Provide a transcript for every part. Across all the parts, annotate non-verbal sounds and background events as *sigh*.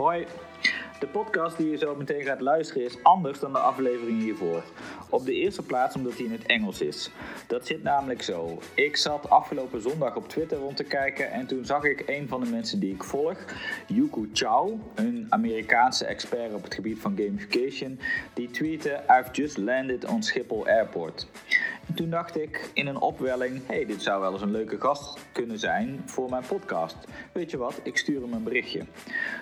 Hoi. De podcast die je zo meteen gaat luisteren is anders dan de aflevering hiervoor. Op de eerste plaats omdat hij in het Engels is. Dat zit namelijk zo. Ik zat afgelopen zondag op Twitter rond te kijken en toen zag ik een van de mensen die ik volg, Yuku Chow, een Amerikaanse expert op het gebied van gamification, die tweette: I've just landed on Schiphol Airport. En toen dacht ik in een opwelling: hey, dit zou wel eens een leuke gast kunnen zijn voor mijn podcast. Weet je wat, ik stuur hem een berichtje.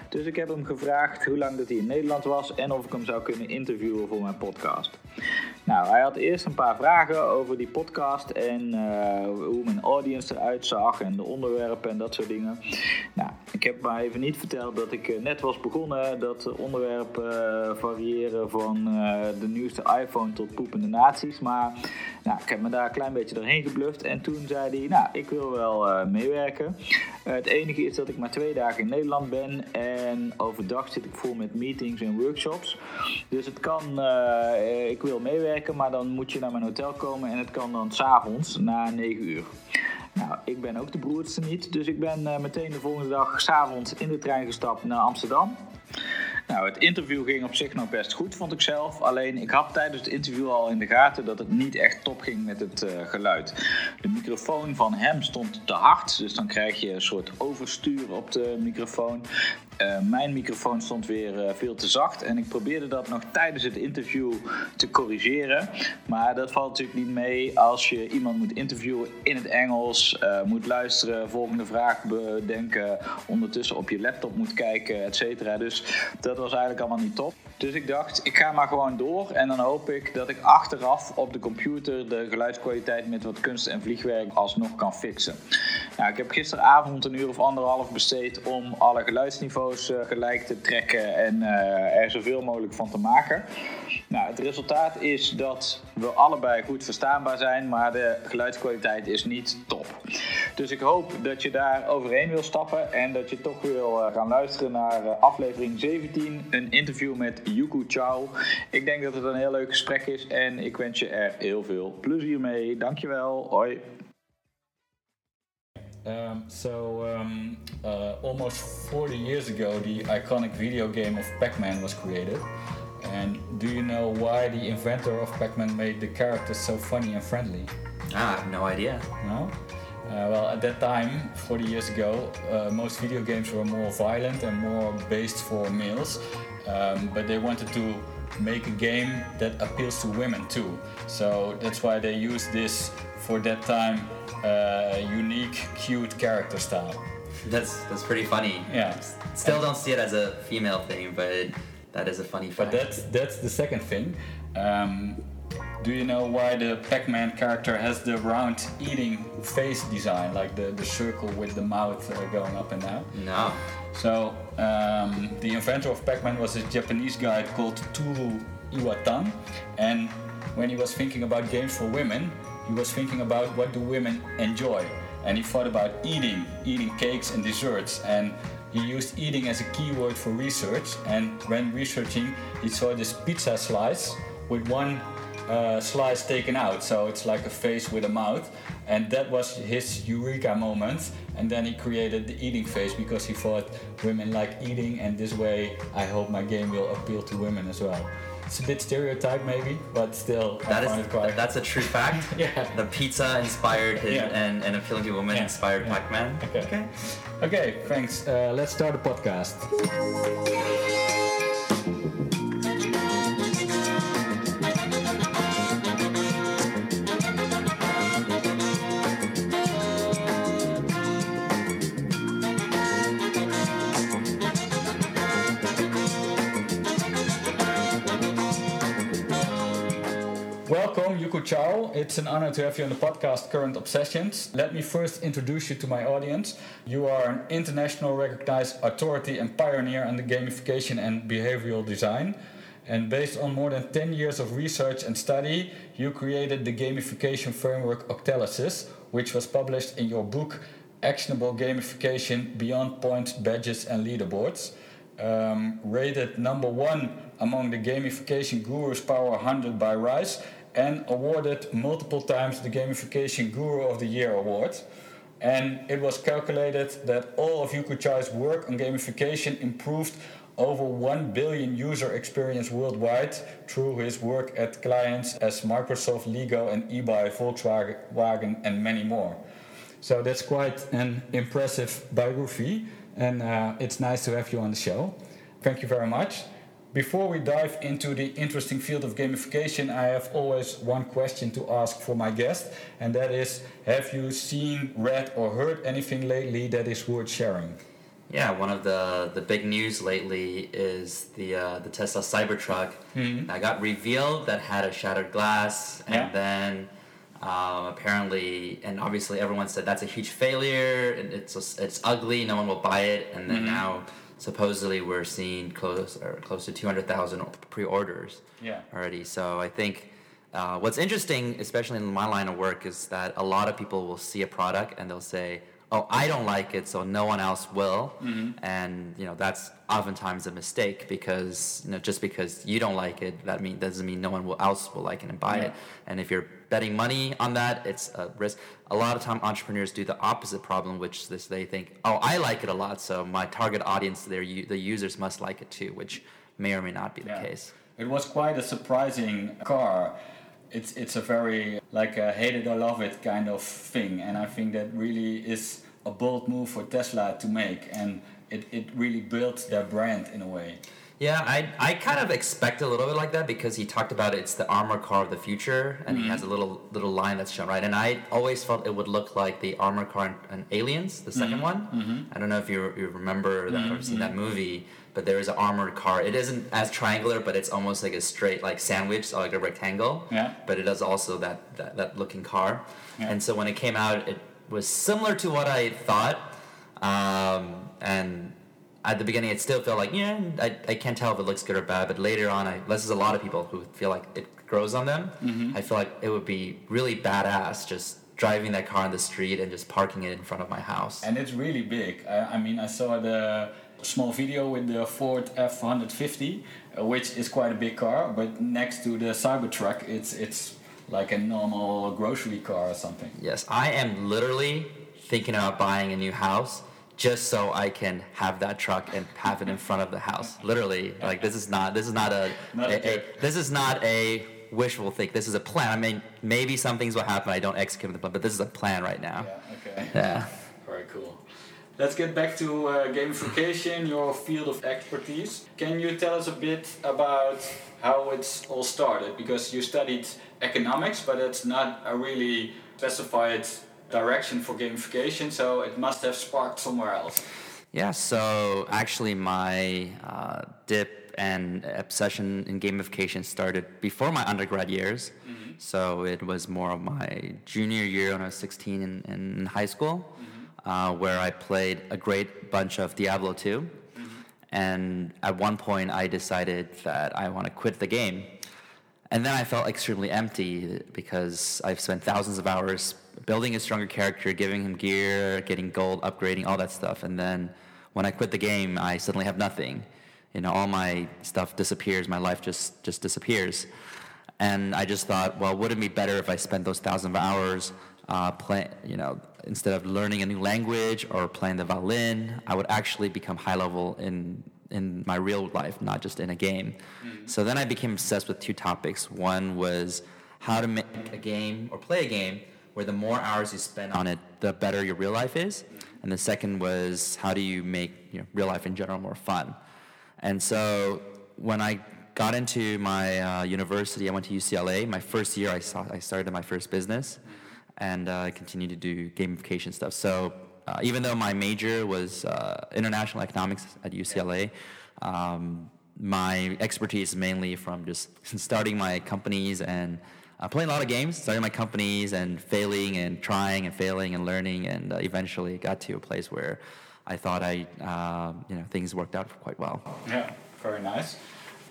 Dus ik heb hem gevraagd hoe lang dat hij in Nederland was en of ik hem zou kunnen interviewen voor mijn podcast. Nou, hij had eerst een paar vragen over die podcast en uh, hoe mijn audience eruit zag en de onderwerpen en dat soort dingen. Nou, ik heb maar even niet verteld dat ik eh, net was begonnen, dat de onderwerpen uh, variëren van de nieuwste iPhone tot poepende naties. Maar nou, ik heb me daar een klein beetje doorheen gebluft en toen zei hij, nou, ik wil wel meewerken. het enige is dat ik maar twee dagen in Nederland ben en overdag zit ik vol met meetings en workshops. Dus het kan, ik wil meewerken maar dan moet je naar mijn hotel komen en het kan dan s'avonds na 9 uur. Nou, ik ben ook de broertste niet, dus ik ben uh, meteen de volgende dag s'avonds in de trein gestapt naar Amsterdam. Nou, het interview ging op zich nog best goed, vond ik zelf. Alleen ik had tijdens het interview al in de gaten dat het niet echt top ging met het uh, geluid. De microfoon van hem stond te hard, dus dan krijg je een soort overstuur op de microfoon. Uh, mijn microfoon stond weer uh, veel te zacht en ik probeerde dat nog tijdens het interview te corrigeren. Maar dat valt natuurlijk niet mee als je iemand moet interviewen in het Engels, uh, moet luisteren, volgende vraag bedenken, ondertussen op je laptop moet kijken, et cetera. Dus dat was eigenlijk allemaal niet top. Dus ik dacht, ik ga maar gewoon door en dan hoop ik dat ik achteraf op de computer de geluidskwaliteit met wat kunst en vliegwerk alsnog kan fixen. Nou, ik heb gisteravond een uur of anderhalf besteed om alle geluidsniveaus uh, gelijk te trekken en uh, er zoveel mogelijk van te maken. Nou, het resultaat is dat we allebei goed verstaanbaar zijn, maar de geluidskwaliteit is niet top. Dus ik hoop dat je daar overheen wil stappen en dat je toch wil uh, gaan luisteren naar aflevering 17, een interview met Yuku Chow. Ik denk dat het een heel leuk gesprek is en ik wens je er heel veel plezier mee. Dankjewel. Hoi. Um, so, um, uh, almost 40 years ago, the iconic video game of Pac Man was created. And do you know why the inventor of Pac Man made the character so funny and friendly? Ah, I have no idea. No? Uh, well, at that time, 40 years ago, uh, most video games were more violent and more based for males. Um, but they wanted to make a game that appeals to women too. So that's why they used this for that time uh, unique, cute character style. That's that's pretty funny. Yeah. Still don't see it as a female thing, but that is a funny fact. But that's that's the second thing. Um, do you know why the Pac-Man character has the round eating face design, like the, the circle with the mouth uh, going up and down? No. So um, the inventor of Pac-Man was a Japanese guy called Toru Iwatani, and when he was thinking about games for women, he was thinking about what do women enjoy, and he thought about eating, eating cakes and desserts, and he used eating as a keyword for research. And when researching, he saw this pizza slice with one uh, slice taken out, so it's like a face with a mouth, and that was his eureka moment. And then he created the eating face because he thought women like eating, and this way, I hope my game will appeal to women as well. It's a bit stereotype maybe, but still, that is, quite. That's a true fact. *laughs* yeah. The pizza inspired his, Yeah. and, and appealing to women Yeah. inspired Yeah. Pac-Man. Okay. okay. Okay, thanks. Uh, let's start the podcast. Chou. It's an honor to have you on the podcast Current Obsessions. Let me first introduce you to my audience. You are an international recognized authority and pioneer in the gamification and behavioral design. And based on more than 10 years of research and study, you created the gamification framework Octalysis, which was published in your book Actionable Gamification Beyond Points, Badges, and Leaderboards. Um, rated number one among the Gamification Gurus Power 100 by Rice, and awarded multiple times the Gamification Guru of the Year award. And it was calculated that all of Yu-kai Chou's work on gamification improved over 1 billion user experience worldwide through his work at clients as Microsoft, Lego, and eBay, Volkswagen, and many more. So that's quite an impressive biography, and uh, it's nice to have you on the show. Thank you very much. Before we dive into the interesting field of gamification, I have always one question to ask for my guest, and that is Have you seen, read, or heard anything lately that is worth sharing? Yeah, one of the, the big news lately is the uh, the Tesla Cybertruck Mhm. that got revealed that had a shattered glass, and Yeah. then um, apparently, and obviously everyone said that's a huge failure, and it's it's ugly, no one will buy it, and then Mhm. now supposedly we're seeing close or close to two hundred thousand pre-orders Yeah. already. So I think uh, what's interesting, especially in my line of work, is that a lot of people will see a product and they'll say, "Oh, I don't like it, so no one else will," Mhm. and you know that's oftentimes a mistake because you know just because you don't like it, that mean doesn't mean no one will else will like it and buy Yeah. it. And if you're betting money on that, it's a risk. A lot of time, entrepreneurs do the opposite problem, which is they think, "Oh, I like it a lot, so my target audience, their the users must like it too," which may or may not be the case. It was quite a surprising car. It's it's a very like a hate it or love it kind of thing, and I think that really is a bold move for Tesla to make, and it, it really built their brand in a way. Yeah, I, I kind of expect a little bit like that because he talked about it's the armor car of the future, and he has a mm-hmm. little little line that's shown right. And I always felt it would look like the armor car in, in Aliens, the 2nd mm-hmm. one. Mm-hmm. I don't know if you, you remember that or seen that movie, but there is an armored car. It isn't as triangular, but it's almost like a straight like sandwich, so like a rectangle. Yeah. But it is also that that, that looking car, Yeah. and so when it came out, it was similar to what I thought, um, and at the beginning it still felt like yeah I, I can't tell if it looks good or bad but later on I this is a lot of people who feel like it grows on them I feel like it would be really badass just driving that car on the street and just parking it in front of my house And it's really big. I, I mean, I saw the small video with the Ford F150, uh, which is quite a big car, but next to the Cybertruck, it's it's like a normal grocery car or something. yes I am literally thinking about buying a new house just so I can have that truck and have it in front of the house literally like this is not this is not a, Not a a- this is not a wishful think this is a plan I mean maybe some things will happen I don't execute the plan but this is a plan right now Yeah, okay. *laughs* yeah. Very cool. Let's get back to uh, gamification, your field of expertise. Can you tell us a bit about how it's all started? Because you studied economics, but it's not a really specified direction for gamification, so it must have sparked somewhere else. Yeah, so actually, my uh, dip and obsession in gamification started before my undergrad years. So it was more of my junior year when I was 16 in, in high school, uh, where I played a great bunch of Diablo 2. And at one point, I decided that I want to quit the game. And then I felt extremely empty because I've spent thousands of hours building a stronger character, giving him gear, getting gold, upgrading, all that stuff. And then when I quit the game, I suddenly have nothing. You know, all my stuff disappears. My life just just disappears. And I just thought, well, wouldn't it be better if I spent those thousands of hours uh, play, you know, instead of learning a new language or playing the violin, I would actually become high level in in my real life, not just in a game. So then I became obsessed with two topics. One was how to make a game or play a game where the more hours you spend on it, the better your real life is. And the second was how do you make you know, real life in general more fun. And so when I got into my uh, university, I went to UCLA. My first year, I, saw, I started my first business, and uh, I continued to do gamification stuff. So uh, even though my major was uh, international economics at UCLA, um, my expertise is mainly from just *laughs* starting my companies and uh, playing a lot of games, starting my companies and failing and trying and failing and learning, and uh, eventually got to a place where I thought I, uh, you know, things worked out quite well. Yeah, very nice.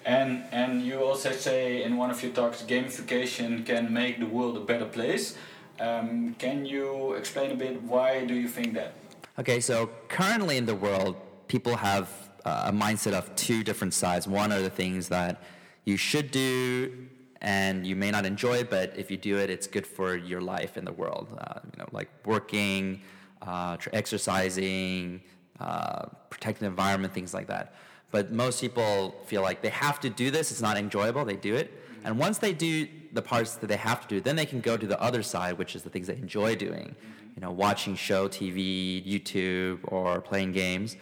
And and you also say in one of your talks, gamification can make the world a better place. Um, can you explain a bit why do you think that? Okay, so currently in the world, people have uh, a mindset of two different sides. One are the things that you should do and you may not enjoy, it, but if you do it, it's good for your life in the world. Uh, you know, like working, uh, exercising, uh, protecting the environment, things like that. But most people feel like they have to do this. It's not enjoyable. They do it. And once they do the parts that they have to do, then they can go to the other side, which is the things they enjoy doing. You know, watching show, TV, YouTube, or playing games.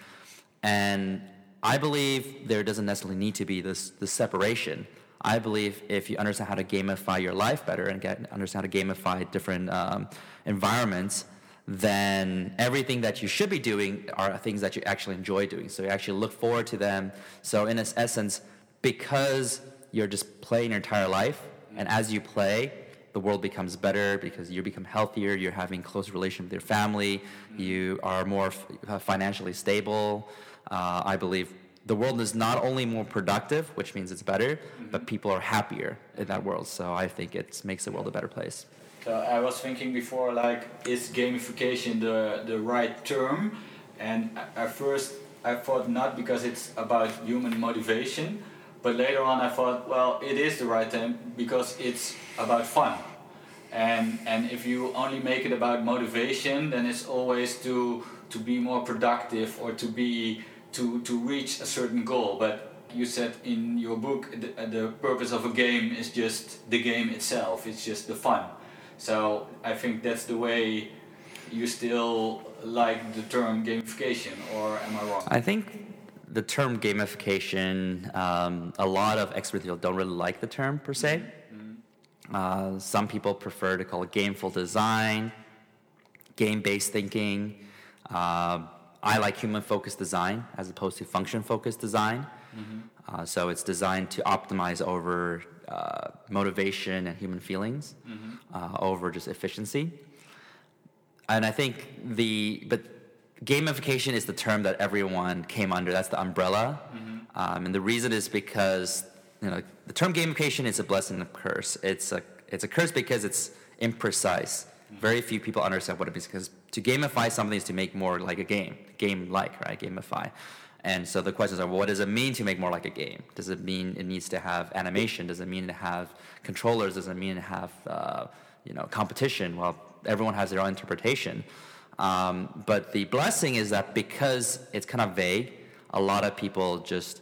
And I believe there doesn't necessarily need to be this, this separation. I believe if you understand how to gamify your life better and get understand how to gamify different um, environments, then everything that you should be doing are things that you actually enjoy doing. So you actually look forward to them. So in its essence, because you're just playing your entire life, and as you play, the world becomes better because you become healthier. You're having close relation with your family. You are more financially stable. Uh, I believe the world is not only more productive, which means it's better, but mm-hmm. people are happier in that world. So I think it makes the world a better place. So I was thinking before, like, is gamification the the right term? And at first I thought not because it's about human motivation, but later on I thought, well, it is the right term because it's about fun. And and if you only make it about motivation, then it's always to to be more productive or to be to to reach a certain goal. But you said in your book the, the purpose of a game is just the game itself. It's just the fun. So I think that's the way you still like the term gamification, or am I wrong? I think the term gamification, um, a lot of experts don't really like the term per se. Mm-hmm. Uh, some people prefer to call it gameful design, game based thinking. Uh, I like human focused design as opposed to function focused design. Mm-hmm. Uh, so it's designed to optimize over uh, motivation and human feelings mm-hmm. uh, over just efficiency. And I think the but gamification is the term that everyone came under. That's the umbrella, mm-hmm. um, and the reason is because you know the term gamification is a blessing and a curse. It's a it's a curse because it's imprecise. Mm-hmm. Very few people understand what it means because to gamify something is to make more like a game, game like right, gamify. And so the questions are, well, what does it mean to make more like a game? Does it mean it needs to have animation? Does it mean to have controllers? Does it mean to have uh, you know competition? Well, everyone has their own interpretation. Um, but the blessing is that because it's kind of vague, a lot of people just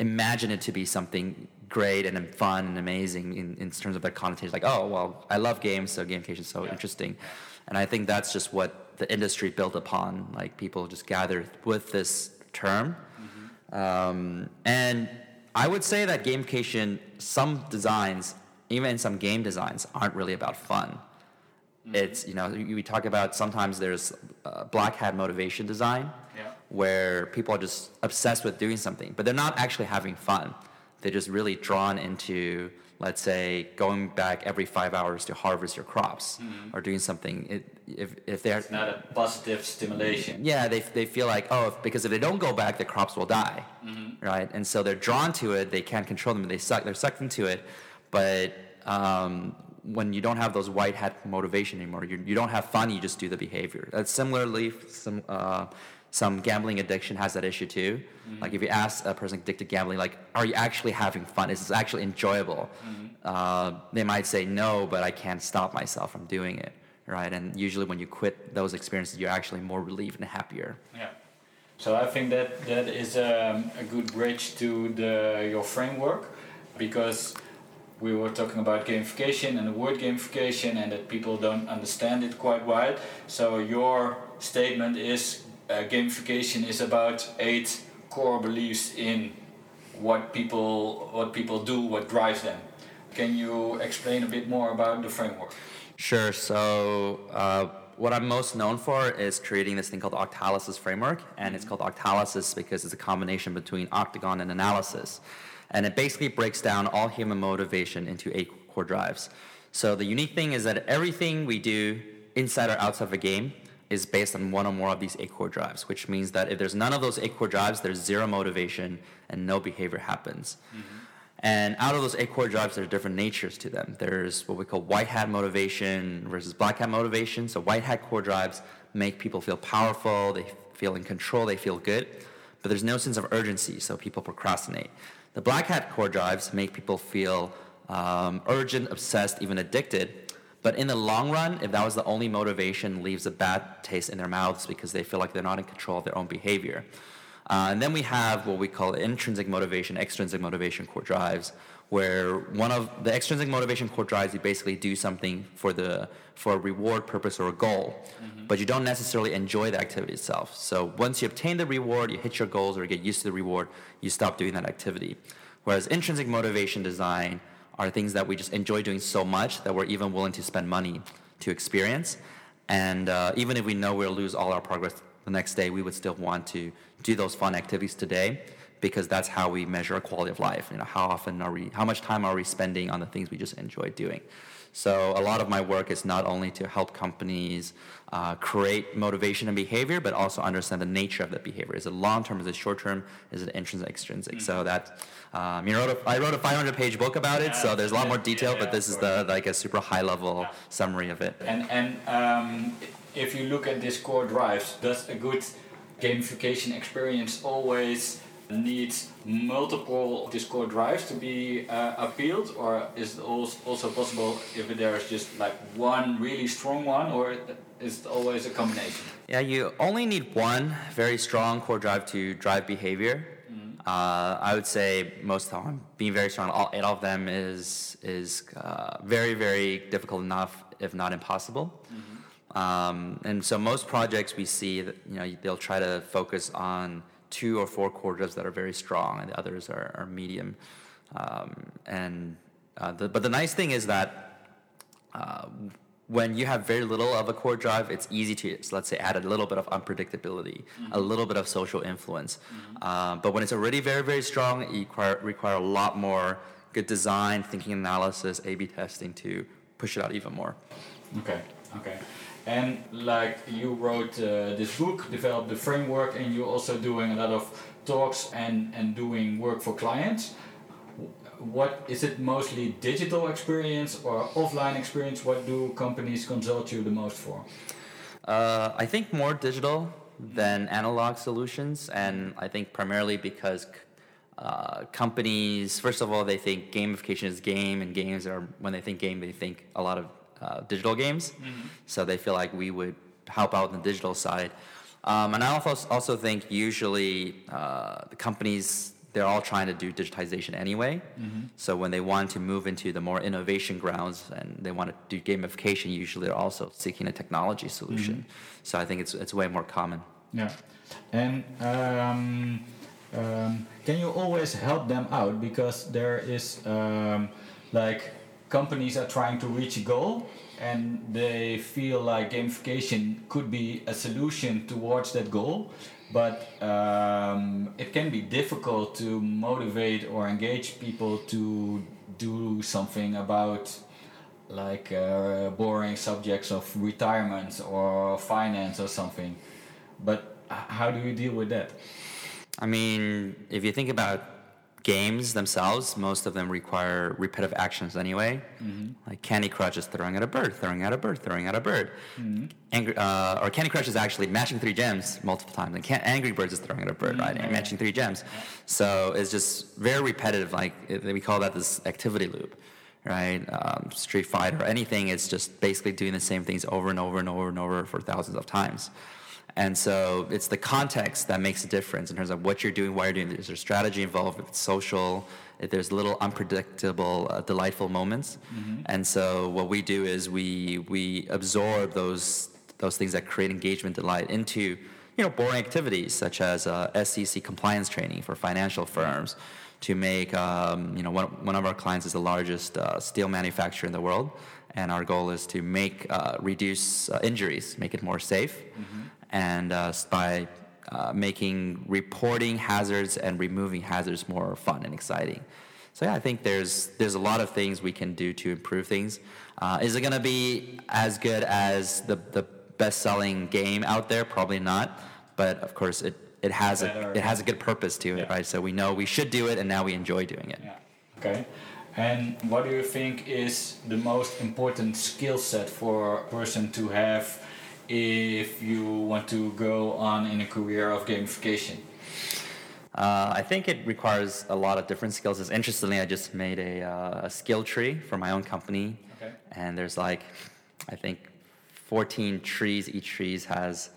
imagine it to be something great and fun and amazing in, in terms of their connotation. Like, oh, well, I love games, so gamification is so yeah. interesting. And I think that's just what the industry built upon. Like, people just gathered with this term. Mm-hmm. Um, and I would say that gamification, some designs, even some game designs, aren't really about fun. Mm-hmm. It's, you know, we talk about sometimes there's uh, black hat motivation design yeah. where people are just obsessed with doing something, but they're not actually having fun. They're just really drawn into let's say going back every five hours to harvest your crops mm-hmm. or doing something it, if, if they're it's not a positive stimulation yeah they, they feel like oh if, because if they don't go back the crops will die mm-hmm. right and so they're drawn to it they can't control them they suck they're sucked into it but um, when you don't have those white hat motivation anymore you, you don't have fun you just do the behavior that's similarly some uh, some gambling addiction has that issue too. Mm-hmm. Like if you ask a person addicted to gambling, like, are you actually having fun? Is this actually enjoyable? Mm-hmm. Uh, they might say no, but I can't stop myself from doing it, right? And usually when you quit those experiences, you're actually more relieved and happier. Yeah. So I think that that is um, a good bridge to the your framework because we were talking about gamification and the word gamification and that people don't understand it quite right. So your statement is uh, gamification is about eight core beliefs in what people what people do, what drives them. Can you explain a bit more about the framework? Sure. So. Uh, what I'm most known for is creating this thing called Octalysis framework, and it's called Octalysis because it's a combination between octagon and analysis. And it basically breaks down all human motivation into eight core drives. So the unique thing is that everything we do inside or outside of a game is based on one or more of these eight core drives, which means that if there's none of those eight core drives, there's zero motivation and no behavior happens. Mm-hmm. And out of those eight core drives, there are different natures to them. There's what we call white hat motivation versus black hat motivation. So white hat core drives make people feel powerful, they feel in control, they feel good, but there's no sense of urgency, so people procrastinate. The black hat core drives make people feel um, urgent, obsessed, even addicted, but in the long run, if that was the only motivation, leaves a bad taste in their mouths because they feel like they're not in control of their own behavior. Uh, and then we have what we call intrinsic motivation, extrinsic motivation core drives, where one of the extrinsic motivation core drives, you basically do something for the for a reward purpose or a goal, mm-hmm. but you don't necessarily enjoy the activity itself. So once you obtain the reward, you hit your goals or get used to the reward, you stop doing that activity. Whereas intrinsic motivation design are things that we just enjoy doing so much that we're even willing to spend money to experience. And uh, even if we know we'll lose all our progress the next day, we would still want to do those fun activities today because that's how we measure our quality of life. You know, how often are we, how much time are we spending on the things we just enjoy doing? So a lot of my work is not only to help companies uh, create motivation and behavior, but also understand the nature of that behavior. Is it long term? Is it short term? Is it intrinsic, extrinsic? Mm-hmm. So that um, you wrote a, I wrote a 500 page book about it. So there's a lot more detail, yeah, yeah, but this is the like a super high level yeah. summary of it. And and um, if you look at this core drives, does a good gamification experience always needs multiple this core drives to be uh, appealed, or is it also possible if there's just like one really strong one, or is it always a combination? Yeah, you only need one very strong core drive to drive behavior. Mm-hmm. Uh, I would say most of the time, being very strong, all eight of them is is uh, very very difficult enough, if not impossible. Mm-hmm. Um, and so most projects we see that you know they'll try to focus on two or four quarters that are very strong, and the others are, are medium. Um, and uh, the, but the nice thing is that uh, when you have very little of a core drive, it's easy to so let's say add a little bit of unpredictability, mm-hmm. a little bit of social influence. Mm-hmm. Uh, but when it's already very very strong, you require, require a lot more good design, thinking analysis, A/B testing to push it out even more. Okay. Okay. And like you wrote uh, this book, developed the framework, and you're also doing a lot of talks and, and doing work for clients. What is it mostly digital experience or offline experience? What do companies consult you the most for? Uh, I think more digital than analog solutions, and I think primarily because uh, companies, first of all, they think gamification is game, and games are when they think game, they think a lot of uh, digital games. Mm-hmm. So they feel like we would help out on the digital side. Um, and I also, also think usually uh, the companies, they're all trying to do digitization anyway. Mm-hmm. So when they want to move into the more innovation grounds and they want to do gamification, usually they're also seeking a technology solution. Mm-hmm. So I think it's, it's way more common. Yeah. And um, um, can you always help them out? Because there is um, like companies are trying to reach a goal and they feel like gamification could be a solution towards that goal. But um, it can be difficult to motivate or engage people to do something about like uh, boring subjects of retirement or finance or something. But how do you deal with that? I mean if you think about games themselves, most of them require repetitive actions anyway. Mm-hmm. Like Candy Crush is throwing at a bird, throwing at a bird, throwing at a bird. Mm-hmm. Angry, uh, or Candy Crush is actually matching three gems multiple times. And Angry Birds is throwing at a bird, mm-hmm. right? And matching three gems. So it's just very repetitive. Like it, we call that this activity loop, right? Um, Street Fighter, anything. It's just basically doing the same things over and over and over and over for thousands of times. And so it's the context that makes a difference in terms of what you're doing, why you're doing it. Is there strategy involved? If it's social, if there's little unpredictable, uh, delightful moments. Mm-hmm. And so what we do is we we absorb those those things that create engagement, delight into you know boring activities such as uh, SEC compliance training for financial firms. To make um, you know one, one of our clients is the largest uh, steel manufacturer in the world, and our goal is to make uh, reduce uh, injuries, make it more safe. Mm-hmm and uh, by uh, making reporting hazards and removing hazards more fun and exciting. So yeah, I think there's there's a lot of things we can do to improve things. Uh, is it going to be as good as the the best-selling game out there? Probably not. But of course, it it has a it has a good purpose to it, yeah. right? So we know we should do it, and now we enjoy doing it. Yeah. Okay. And what do you think is the most important skill set for a person to have if you want to go on in a career of gamification? Uh, I think it requires a lot of different skills. As interestingly, I just made a, uh, a skill tree for my own company, okay. and there's like, I think, 14 trees. Each tree has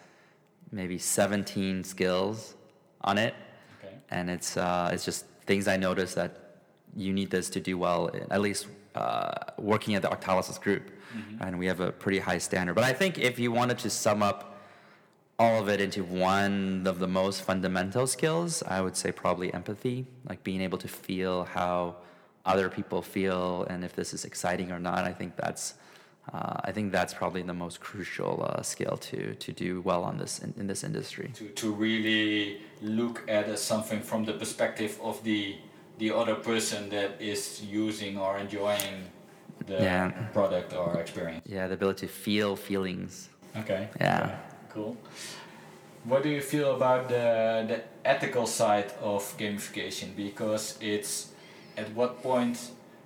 maybe 17 skills on it, Okay. and it's uh, it's just things I noticed that you need this to do well. At least uh, working at the Octalysis group, and we have a pretty high standard. But I think if you wanted to sum up all of it into one of the most fundamental skills, I would say probably empathy, like being able to feel how other people feel and if this is exciting or not. I think that's uh, I think that's probably the most crucial uh, skill to to do well on this in, in this industry. To, to really look at uh, something from the perspective of the the other person that is using or enjoying the Yeah. product or experience. Yeah, the ability to feel feelings. Okay. Yeah. Okay, Cool. What do you feel about the the ethical side of gamification? Because it's at what point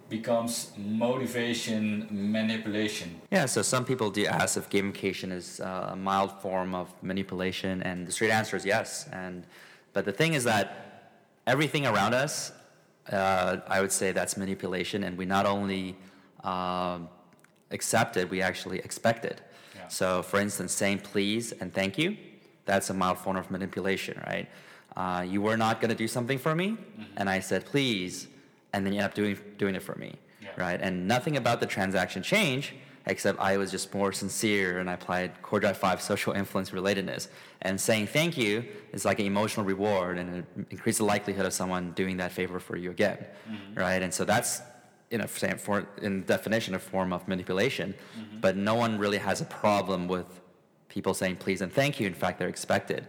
becomes motivation manipulation? Yeah, so some people do ask if gamification is uh, a mild form of manipulation, and the straight answer is yes. And but the thing is that everything around us, uh, I would say that's manipulation, and we not only um, accept it, we actually expect it. Yeah. So, for instance, saying please and thank you, that's a mild form of manipulation, right? Uh, you were not going to do something for me, and I said please, and then you end up doing doing it for me, Yeah. right? And nothing about the transaction changed, except I was just more sincere and I applied Core Drive 5 social influence relatedness. And saying thank you is like an emotional reward and it increases the likelihood of someone doing that favor for you again, mm-hmm. right? And so that's in a in definition a form of manipulation, mm-hmm. but no one really has a problem with people saying please and thank you. In fact, they're expected.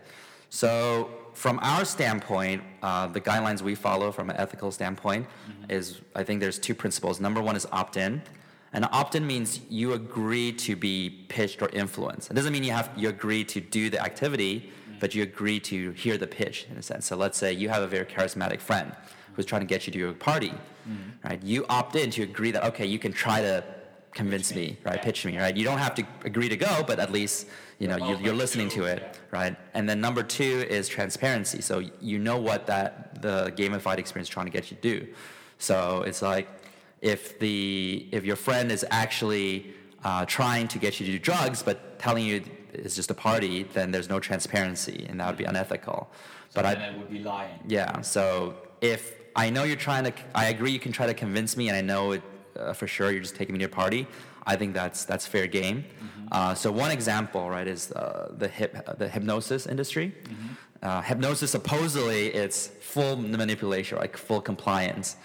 So from our standpoint, uh, the guidelines we follow from an ethical standpoint mm-hmm. is I think there's two principles. Number one is opt-in. And opt-in means you agree to be pitched or influenced. It doesn't mean you have you agree to do the activity, but you agree to hear the pitch in a sense. So let's say you have a very charismatic friend who's trying to get you to your party, right? You opt in to agree that okay, you can try to convince me, right? Pitch me, right? You don't have to agree to go, but at least you know you're, you're listening to, to it, right? And then number two is transparency. So you know what that the gamified experience is trying to get you to do. So it's like if the if your friend is actually uh, trying to get you to do drugs, but telling you it's just a party, then there's no transparency, and that would be unethical. But I, it would be lying. yeah. So if I know you're trying to, I agree you can try to convince me, and I know it uh, for sure you're just taking me to a party. I think that's that's fair game. Uh, so one example, right, is uh, the hip the hypnosis industry. Uh, hypnosis supposedly it's full manipulation, like full compliance,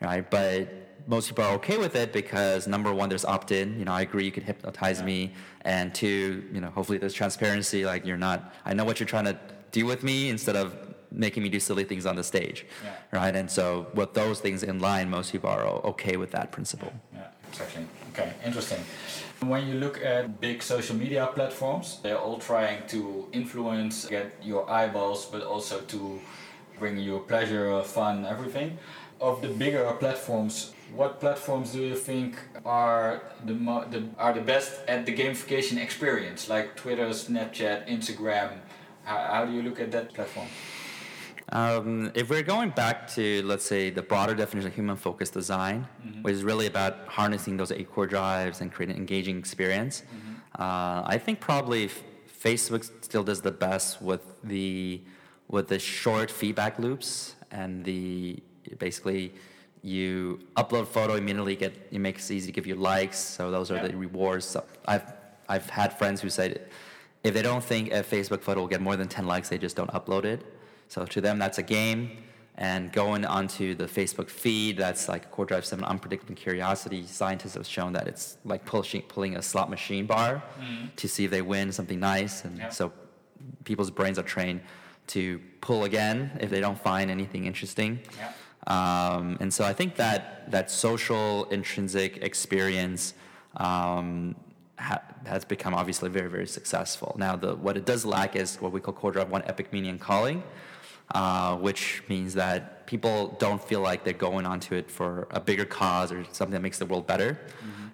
right? But most people are okay with it because number one, there's opt-in. You know, I agree you can hypnotize me, and two, you know, hopefully there's transparency. Like you're not, I know what you're trying to do with me instead of making me do silly things on the stage, Yeah. right? And so with those things in line, most people are okay with that principle. Yeah, exactly. Okay, interesting. When you look at big social media platforms, they're all trying to influence, get your eyeballs, but also to bring you pleasure, fun, everything. Of the bigger platforms, what platforms do you think are the, mo- the are the best at the gamification experience? Like Twitter, Snapchat, Instagram. How, how do you look at that platform? Um, if we're going back to, let's say, the broader definition of human focused design, which is really about harnessing those eight core drives and creating an engaging experience, uh, I think probably f- Facebook still does the best with the with the short feedback loops and the basically you upload a photo immediately get it makes it easy to give you likes. So those are Yeah. the rewards. So i've i've had friends who said if they don't think a facebook photo will get more than 10 likes they just don't upload it. So to them that's a game. And going onto the facebook feed that's like core drive 7 unpredictable curiosity. Scientists have shown that it's like pushing, pulling a slot machine bar mm-hmm. to see if they win something nice. And Yeah. so people's brains are trained to pull again if they don't find anything interesting. Yeah. Um, and so I think that that social intrinsic experience um, ha- has become obviously very very successful. Now the what it does lack is what we call core drive one epic meaning and calling, uh, which means that people don't feel like they're going onto it for a bigger cause or something that makes the world better.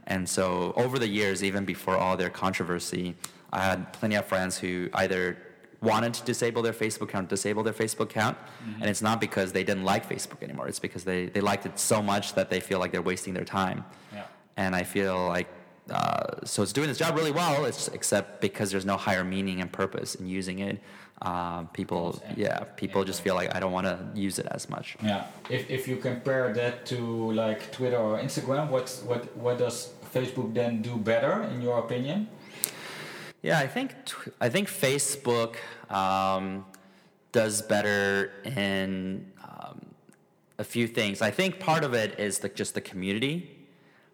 And so over the years, even before all their controversy, I had plenty of friends who either wanted to disable their Facebook account, disable their Facebook account, and it's not because they didn't like Facebook anymore. It's because they, they liked it so much that they feel like they're wasting their time. Yeah. And I feel like uh, so it's doing its job really well. It's except because there's no higher meaning and purpose in using it. um, people, yeah, people just feel like I don't want to use it as much. Yeah. If, if you compare that to like Twitter or Instagram, what what what does Facebook then do better in your opinion? Yeah, I think I think Facebook um, does better in um, a few things. I think part of it is the, just the community,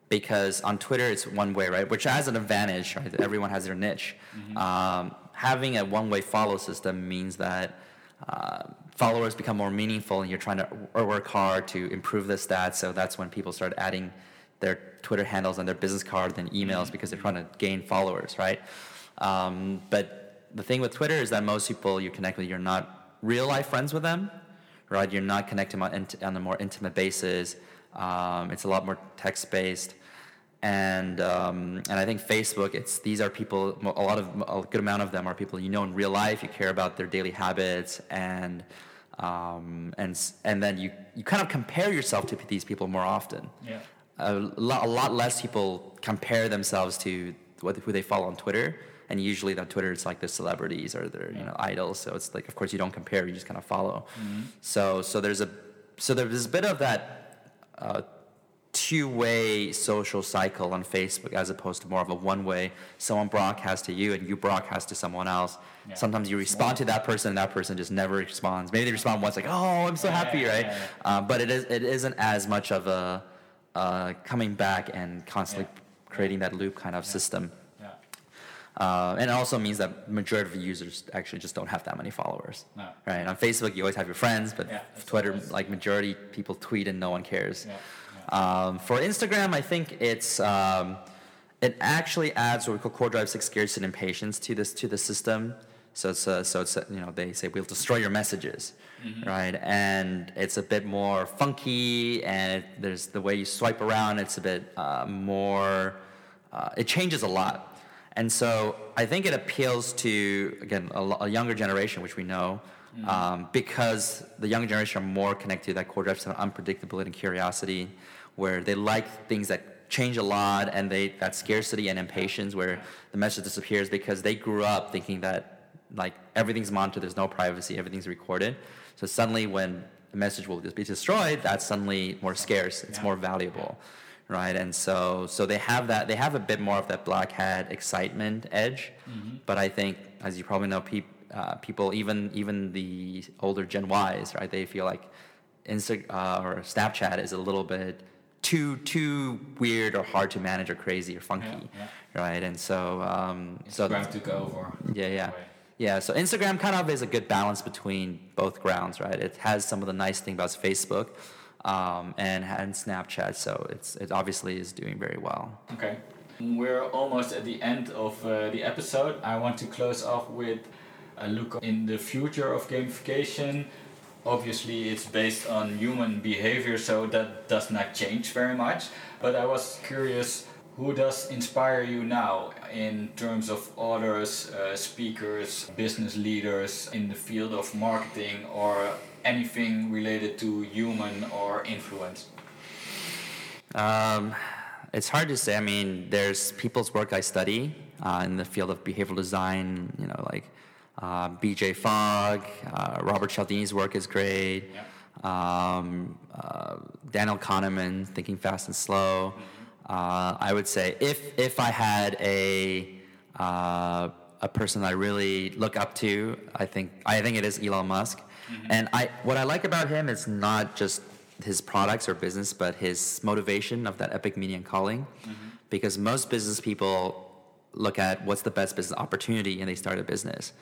because on Twitter it's one way, right? Which has an advantage, right? Everyone has their niche. Um, having a one-way follow system means that uh, followers become more meaningful, and you're trying to work hard to improve the stats. So that's when people start adding their Twitter handles and their business cards and emails because they're trying to gain followers, right? Um, but the thing with Twitter is that most people you connect with, you're not real life friends with them, right? You're not connecting on, on a more intimate basis. Um, it's a lot more text based. And um, and I think Facebook, it's these are people. A lot of a good amount of them are people you know in real life. You care about their daily habits, and um, and and then you you kind of compare yourself to these people more often Yeah. a lot, a lot less people compare themselves to what, who they follow on Twitter. And usually on Twitter, it's like the celebrities or their you know idols. So it's like, of course, you don't compare; you just kind of follow. So so there's a so there's a bit of that uh, two-way social cycle on Facebook as opposed to more of a one-way. Someone broadcasts to you and you broadcast to someone else. Yeah. Sometimes you respond to that person and that person just never responds. Maybe they respond once, like, "Oh, I'm so Yeah, happy," yeah, right? yeah, Uh, but it is it isn't as much of a uh, coming back and constantly Yeah. creating that loop kind of system. Yeah. Uh, and it also means that majority of the users actually just don't have that many followers. No. Right? On Facebook, you always have your friends, but Yeah, Twitter, like majority people tweet and no one cares. Yeah. Um, for Instagram, I think it's um, it actually adds what we call core drive six scarcity and impatience to this to the system. So it's uh, so it's uh, you know they say we'll destroy your messages, right? And it's a bit more funky, and it, there's the way you swipe around. It's a bit uh, more. Uh, it changes a lot, and so I think it appeals to again a, a younger generation, which we know. Um, because the younger generation are more connected to that core drive, of unpredictability and curiosity, where they like things that change a lot and they that scarcity and impatience where the message disappears because they grew up thinking that like everything's monitored there's no privacy everything's recorded so suddenly when the message will just be destroyed that's suddenly more scarce it's Yeah. more valuable right and so so they have that they have a bit more of that black hat excitement edge but i think as you probably know peop, uh, people even even the older gen ys right they feel like Insta uh, or Snapchat is a little bit too too weird or hard to manage or crazy or funky, Yeah, right? And so um, so Instagram took over. yeah, yeah, yeah. So Instagram kind of is a good balance between both grounds, right? It has some of the nice thing about Facebook, um, and and Snapchat. So it's it obviously is doing very well. Okay. We're almost at the end of uh, the episode. I want to close off with a look in the future of gamification. Obviously, it's based on human behavior, so that does not change very much. But I was curious who does inspire you now in terms of authors, uh, speakers, business leaders in the field of marketing or anything related to human or influence? Um, it's hard to say. I mean, there's people's work I study uh, in the field of behavioral design. You know, like uh, B.J. Fogg, uh, Robert Cialdini's work is great. Um, uh, Daniel Kahneman, Thinking Fast and Slow. Uh, I would say if if I had a uh, a person I really look up to, I think I think it is Elon Musk. Mm-hmm. And I what I like about him is not just his products or business, but his motivation of that epic meaning and calling. Mm-hmm. Because most business people look at what's the best business opportunity and they start a business.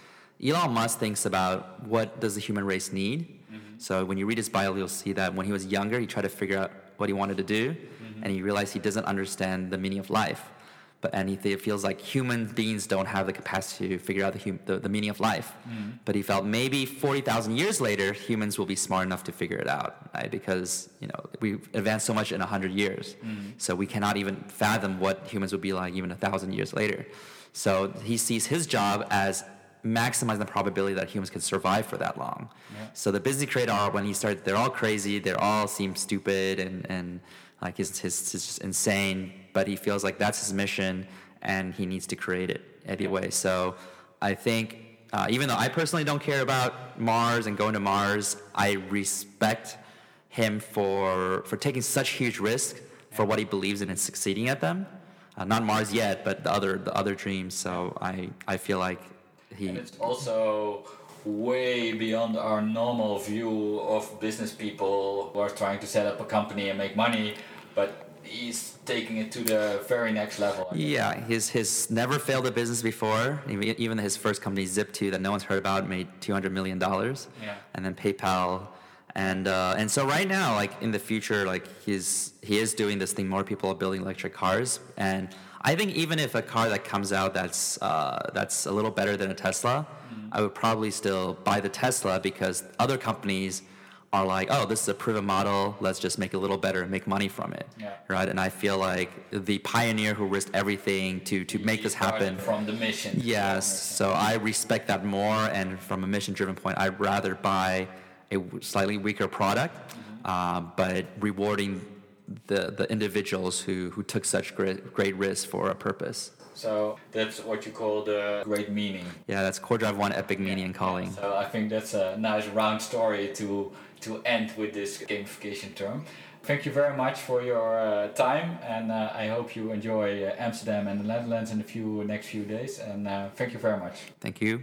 Elon Musk thinks about what does the human race need. Mm-hmm. So when you read his bio, you'll see that when he was younger, he tried to figure out what he wanted to do, and he realized he doesn't understand the meaning of life. But and he th- feels like human beings don't have the capacity to figure out the, hum- the, the meaning of life. Mm. But he felt maybe forty thousand years later, humans will be smart enough to figure it out, right? Because you know we've advanced so much in hundred years, mm. so we cannot even fathom what humans would be like even a thousand years later. So he sees his job as maximizing the probability that humans can survive for that long. Yeah. So the business creator are when he started, they're all crazy, they all seem stupid and, and like his, his, his just insane, but he feels like that's his mission and he needs to create it anyway. So I think Uh, even though I personally don't care about Mars and going to Mars, I respect him for for taking such huge risk for what he believes in and succeeding at them. Uh, not Mars yet, but the other the other dreams. So I I feel like he. And it's also way beyond our normal view of business people who are trying to set up a company and make money, but he's taking it to the very next level. Yeah, his his never failed a business before. Even even his first company, Zip2, that no one's heard about, made two hundred million dollars. Yeah. And then PayPal, and uh, and so right now, like in the future, like he's he is doing this thing. More people are building electric cars, and I think even if a car that comes out that's uh, that's a little better than a Tesla, mm-hmm. I would probably still buy the Tesla because other companies are like, oh, this is a proven model. Let's just make it a little better and make money from it, yeah. right? And I feel like the pioneer who risked everything to to make this happen from the mission. Yes, so I respect that more. And from a mission-driven point, I'd rather buy a slightly weaker product, mm-hmm. uh, but rewarding the the individuals who who took such great great risks for a purpose. So that's what you call the great meaning. Yeah, that's Core Drive One Epic Meaning and Calling. So I think that's a nice round story to to end with this gamification term. Thank you very much for your uh, time, and uh, I hope you enjoy uh, Amsterdam and the Netherlands in the few next few days. And uh, thank you very much. Thank you.